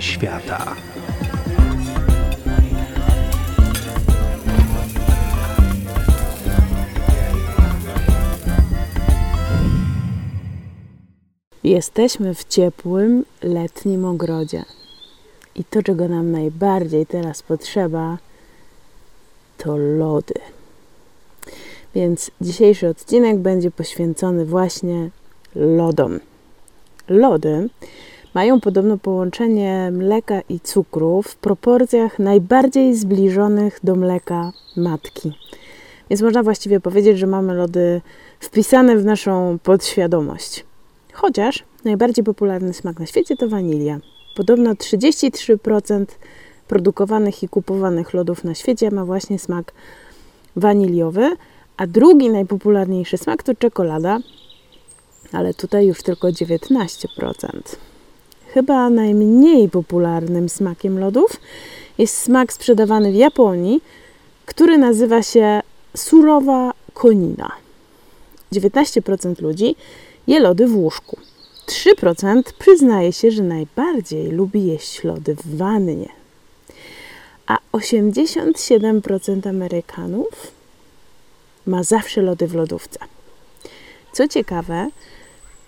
Świata. Jesteśmy w ciepłym, letnim ogrodzie. I to, czego nam najbardziej teraz potrzeba, to lody. Więc dzisiejszy odcinek będzie poświęcony właśnie lodom. Lody mają podobno połączenie mleka i cukru w proporcjach najbardziej zbliżonych do mleka matki. Więc można właściwie powiedzieć, że mamy lody wpisane w naszą podświadomość. Chociaż najbardziej popularny smak na świecie to wanilia. Podobno 33% produkowanych i kupowanych lodów na świecie ma właśnie smak waniliowy, a drugi najpopularniejszy smak to czekolada, ale tutaj już tylko 19%. Chyba najmniej popularnym smakiem lodów jest smak sprzedawany w Japonii, który nazywa się surowa konina. 19% ludzi je lody w łóżku. 3% przyznaje się, że najbardziej lubi jeść lody w wannie. A 87% Amerykanów ma zawsze lody w lodówce. Co ciekawe,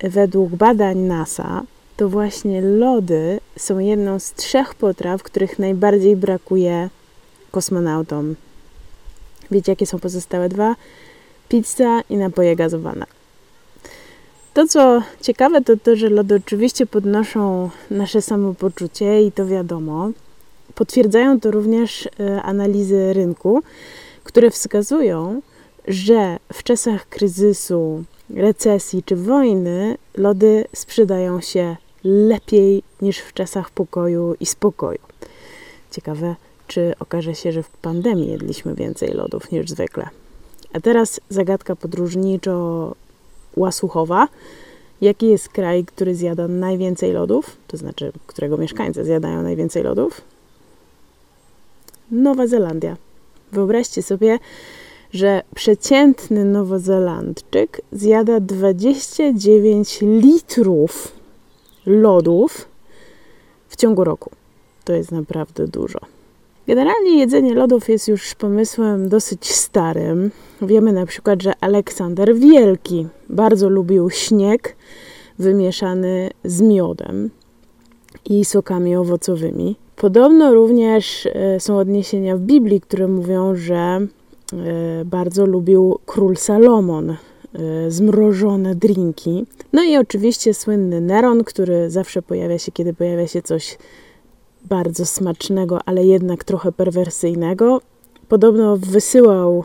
według badań NASA, to właśnie lody są jedną z trzech potraw, których najbardziej brakuje kosmonautom. Wiecie, jakie są pozostałe dwa? Pizza i napoje gazowane. To, co ciekawe, to to, że lody oczywiście podnoszą nasze samopoczucie i to wiadomo. Potwierdzają to również e, analizy rynku, które wskazują, że w czasach kryzysu, recesji czy wojny lody sprzedają się lepiej niż w czasach pokoju i spokoju. Ciekawe, czy okaże się, że w pandemii jedliśmy więcej lodów niż zwykle. A teraz zagadka podróżniczo łasuchowa. Jaki jest kraj, który zjada najwięcej lodów? To znaczy, którego mieszkańcy zjadają najwięcej lodów? Nowa Zelandia. Wyobraźcie sobie, że przeciętny Nowozelandczyk zjada 29 litrów lodów w ciągu roku. To jest naprawdę dużo. Generalnie jedzenie lodów jest już pomysłem dosyć starym. Wiemy na przykład, że Aleksander Wielki bardzo lubił śnieg wymieszany z miodem i sokami owocowymi. Podobno również e, są odniesienia w Biblii, które mówią, że e, bardzo lubił król Salomon zmrożone drinki. No i oczywiście słynny Neron, który zawsze pojawia się, kiedy pojawia się coś bardzo smacznego, ale jednak trochę perwersyjnego. Podobno wysyłał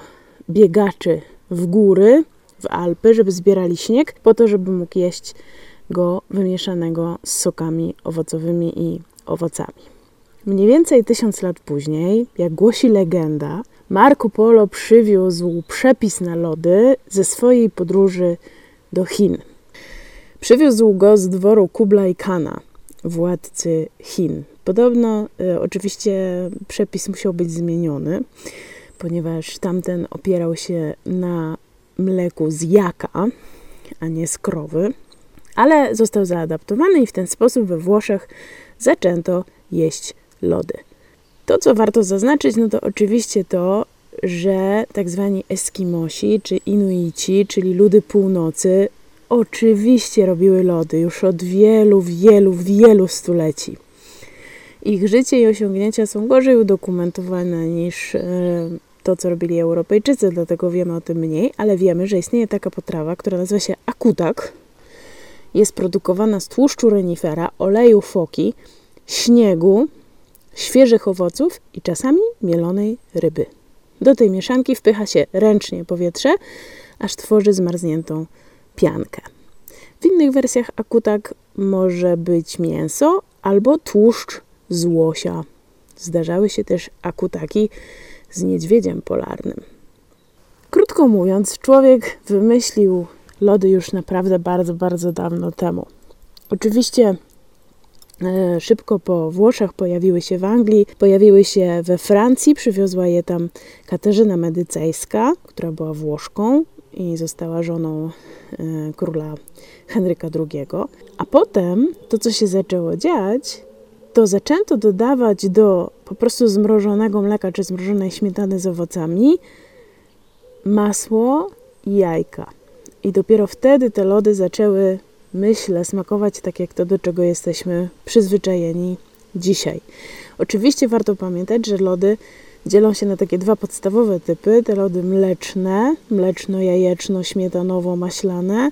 biegaczy w góry, w Alpy, żeby zbierali śnieg, po to, żeby mógł jeść go wymieszanego z sokami owocowymi i owocami. Mniej więcej tysiąc lat później, jak głosi legenda, Marco Polo przywiózł przepis na lody ze swojej podróży do Chin. Przywiózł go z dworu Kublai Khana, władcy Chin. Podobno y, oczywiście przepis musiał być zmieniony, ponieważ tamten opierał się na mleku z jaka, a nie z krowy, ale został zaadaptowany i w ten sposób we Włoszech zaczęto jeść lody. To, co warto zaznaczyć, no to oczywiście to, że tak zwani Eskimosi czy Inuici, czyli ludy północy, oczywiście robiły lody już od wielu, wielu, wielu stuleci. Ich życie i osiągnięcia są gorzej udokumentowane niż e, to, co robili Europejczycy, dlatego wiemy o tym mniej, ale wiemy, że istnieje taka potrawa, która nazywa się akutak. Jest produkowana z tłuszczu renifera, oleju foki, śniegu, świeżych owoców i czasami mielonej ryby. Do tej mieszanki wpycha się ręcznie powietrze, aż tworzy zmarzniętą piankę. W innych wersjach akutak może być mięso albo tłuszcz z łosia. Zdarzały się też akutaki z niedźwiedziem polarnym. Krótko mówiąc, człowiek wymyślił lody już naprawdę bardzo, bardzo dawno temu. Oczywiście szybko po Włoszech pojawiły się w Anglii, pojawiły się we Francji, przywiozła je tam Katarzyna Medycejska, która była Włoszką i została żoną e, króla Henryka II. A potem to, co się zaczęło dziać, to zaczęto dodawać do po prostu zmrożonego mleka czy zmrożonej śmietany z owocami masło i jajka. I dopiero wtedy te lody zaczęły, myślę, smakować tak jak to, do czego jesteśmy przyzwyczajeni dzisiaj. Oczywiście warto pamiętać, że lody dzielą się na takie dwa podstawowe typy: te lody mleczne, mleczno-jajeczno-śmietanowo-maślane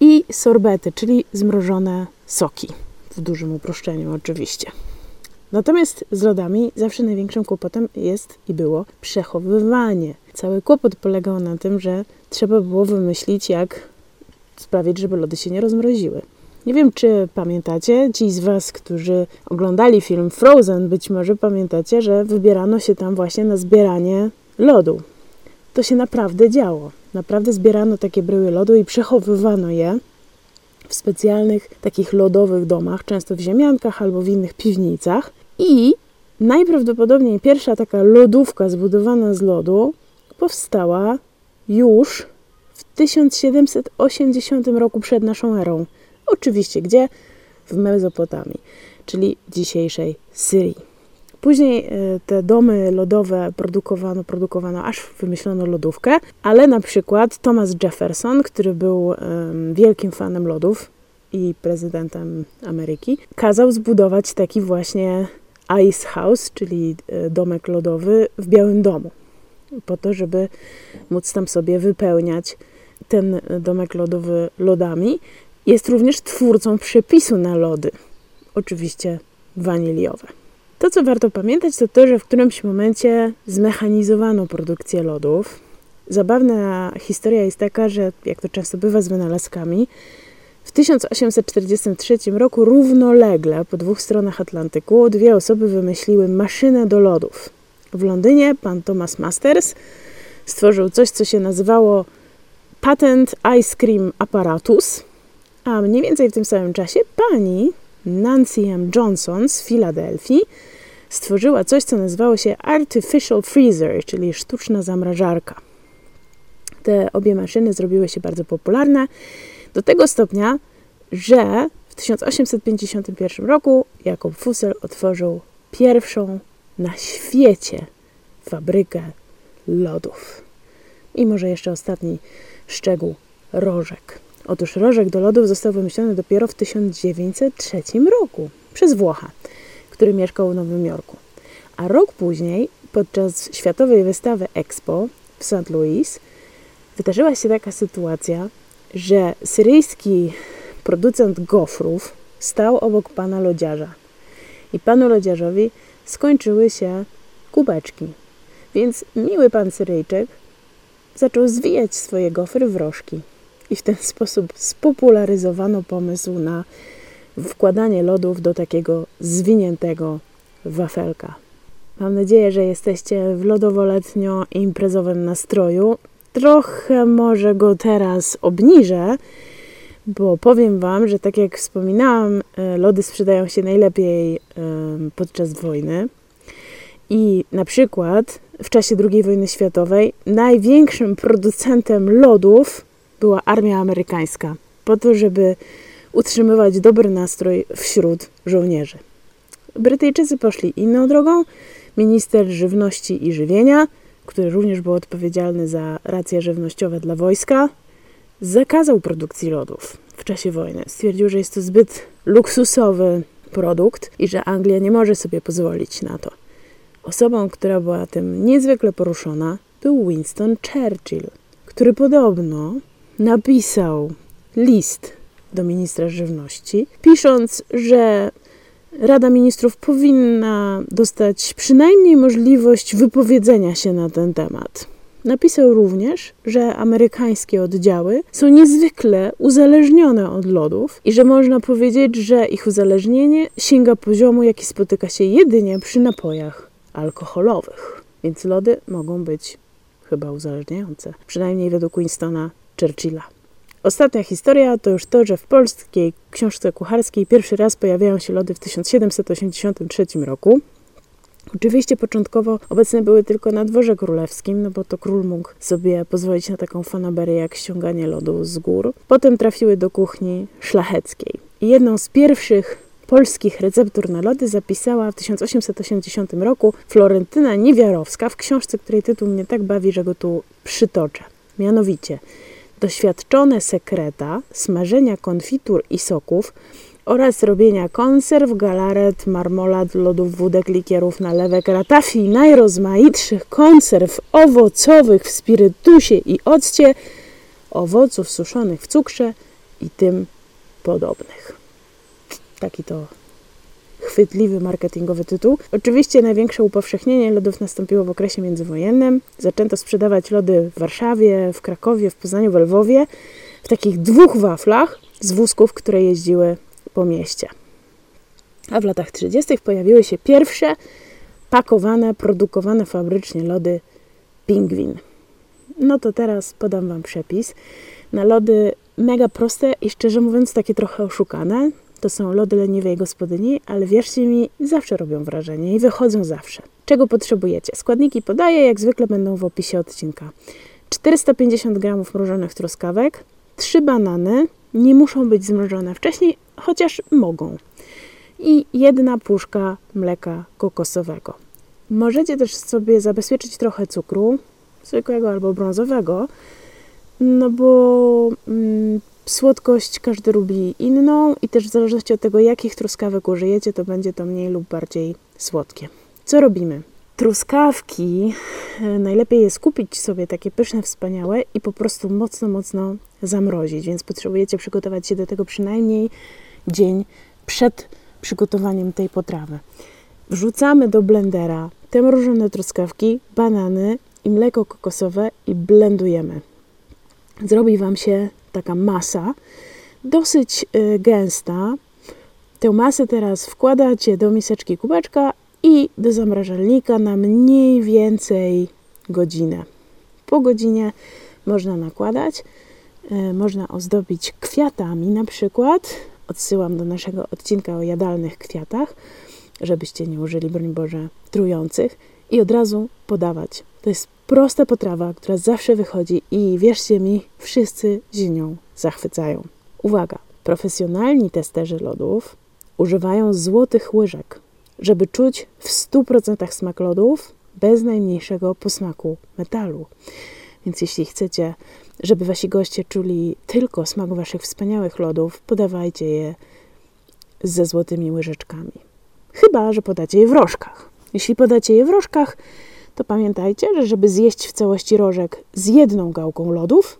i sorbety, czyli zmrożone soki. W dużym uproszczeniu, oczywiście. Natomiast z lodami zawsze największym kłopotem jest i było przechowywanie. Cały kłopot polegał na tym, że trzeba było wymyślić, jak sprawić, żeby lody się nie rozmroziły. Nie wiem, czy pamiętacie, ci z Was, którzy oglądali film Frozen, być może pamiętacie, że wybierano się tam właśnie na zbieranie lodu. To się naprawdę działo. Naprawdę zbierano takie bryły lodu i przechowywano je w specjalnych takich lodowych domach, często w ziemiankach albo w innych piwnicach. I najprawdopodobniej pierwsza taka lodówka zbudowana z lodu powstała już 1780 roku przed naszą erą. Oczywiście gdzie? W Mezopotamii, czyli dzisiejszej Syrii. Później e, te domy lodowe produkowano, produkowano aż wymyślono lodówkę, ale na przykład Thomas Jefferson, który był wielkim fanem lodów i prezydentem Ameryki, kazał zbudować taki właśnie Ice House, czyli e, domek lodowy w Białym Domu, po to, żeby móc tam sobie wypełniać ten domek lodowy lodami. Jest również twórcą przepisu na lody, oczywiście waniliowe. To, co warto pamiętać, to to, że w którymś momencie zmechanizowano produkcję lodów. Zabawna historia jest taka, że jak to często bywa z wynalazkami, w 1843 roku równolegle po dwóch stronach Atlantyku dwie osoby wymyśliły maszynę do lodów. W Londynie pan Thomas Masters stworzył coś, co się nazywało Patent Ice Cream Apparatus, a mniej więcej w tym samym czasie pani Nancy M. Johnson z Filadelfii stworzyła coś, co nazywało się Artificial Freezer, czyli sztuczna zamrażarka. Te obie maszyny zrobiły się bardzo popularne do tego stopnia, że w 1851 roku Jakob Fussel otworzył pierwszą na świecie fabrykę lodów. I może jeszcze ostatni szczegół rożek. Otóż rożek do lodów został wymyślony dopiero w 1903 roku przez Włocha, który mieszkał w Nowym Jorku. A rok później, podczas światowej wystawy Expo w St. Louis, wydarzyła się taka sytuacja, że syryjski producent gofrów stał obok pana lodziarza. I panu lodziarzowi skończyły się kubeczki. Więc miły pan Syryjczyk zaczął zwijać swoje gofry w rożki. I w ten sposób spopularyzowano pomysł na wkładanie lodów do takiego zwiniętego wafelka. Mam nadzieję, że jesteście w lodowo-letnio imprezowym nastroju. Trochę może go teraz obniżę, bo powiem Wam, że tak jak wspominałam, e, lody sprzedają się najlepiej podczas wojny. I na przykład w czasie II wojny światowej największym producentem lodów była armia amerykańska, po to, żeby utrzymywać dobry nastrój wśród żołnierzy. Brytyjczycy poszli inną drogą. Minister żywności i żywienia, który również był odpowiedzialny za racje żywnościowe dla wojska, zakazał produkcji lodów w czasie wojny. Stwierdził, że jest to zbyt luksusowy produkt i że Anglia nie może sobie pozwolić na to. Osobą, która była tym niezwykle poruszona, był Winston Churchill, który podobno napisał list do ministra żywności, pisząc, że Rada Ministrów powinna dostać przynajmniej możliwość wypowiedzenia się na ten temat. Napisał również, że amerykańskie oddziały są niezwykle uzależnione od lodów i że można powiedzieć, że ich uzależnienie sięga poziomu, jaki spotyka się jedynie przy napojach alkoholowych. Więc lody mogą być chyba uzależniające, przynajmniej według Winstona Churchilla. Ostatnia historia to już to, że w polskiej książce kucharskiej pierwszy raz pojawiają się lody w 1783 roku. Oczywiście początkowo obecne były tylko na dworze królewskim, no bo to król mógł sobie pozwolić na taką fanaberię jak ściąganie lodu z gór. Potem trafiły do kuchni szlacheckiej. I jedną z pierwszych polskich receptur na lody zapisała w 1880 roku Florentyna Niewiarowska w książce, której tytuł mnie tak bawi, że go tu przytoczę. Mianowicie doświadczone sekreta smażenia konfitur i soków oraz robienia konserw, galaret, marmolad, lodów, wódek, likierów, nalewek, ratafii, najrozmaitszych konserw owocowych w spirytusie i occie, owoców suszonych w cukrze i tym podobnych. Taki to chwytliwy marketingowy tytuł. Oczywiście największe upowszechnienie lodów nastąpiło w okresie międzywojennym. Zaczęto sprzedawać lody w Warszawie, w Krakowie, w Poznaniu, w Lwowie w takich dwóch waflach z wózków, które jeździły po mieście. A w latach 30. pojawiły się pierwsze pakowane, produkowane fabrycznie lody Pingwin. No to teraz podam Wam przepis. Na lody mega proste i szczerze mówiąc takie trochę oszukane. To są lody leniwej gospodyni, ale wierzcie mi, zawsze robią wrażenie i wychodzą zawsze. Czego potrzebujecie? Składniki podaję, jak zwykle będą w opisie odcinka. 450 g mrożonych truskawek, 3 banany, nie muszą być zmrożone wcześniej, chociaż mogą. I jedna puszka mleka kokosowego. Możecie też sobie zabezpieczyć trochę cukru, zwykłego albo brązowego, no bo mm, słodkość każdy lubi inną i też w zależności od tego, jakich truskawek użyjecie, to będzie to mniej lub bardziej słodkie. Co robimy? Truskawki e, najlepiej jest kupić sobie takie pyszne, wspaniałe i po prostu mocno, mocno zamrozić, więc potrzebujecie przygotować się do tego przynajmniej dzień przed przygotowaniem tej potrawy. Wrzucamy do blendera te mrożone truskawki, banany i mleko kokosowe i blendujemy. Zrobi Wam się taka masa, dosyć y, gęsta. Tę masę teraz wkładacie do miseczki kubeczka i do zamrażalnika na mniej więcej godzinę. Po godzinie można nakładać, y, można ozdobić kwiatami na przykład. Odsyłam do naszego odcinka o jadalnych kwiatach, żebyście nie użyli, broń Boże, trujących i od razu podawać. To jest prosta potrawa, która zawsze wychodzi i wierzcie mi, wszyscy się nią zachwycają. Uwaga, profesjonalni testerzy lodów używają złotych łyżek, żeby czuć w 100% smak lodów bez najmniejszego posmaku metalu. Więc jeśli chcecie, żeby wasi goście czuli tylko smak waszych wspaniałych lodów, podawajcie je ze złotymi łyżeczkami. Chyba, że podacie je w rożkach. Jeśli podacie je w rożkach, to pamiętajcie, że żeby zjeść w całości rożek z jedną gałką lodów,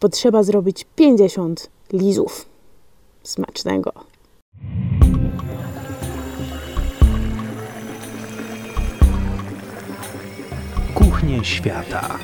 potrzeba zrobić 50 lizów. Smacznego! Kuchnie świata.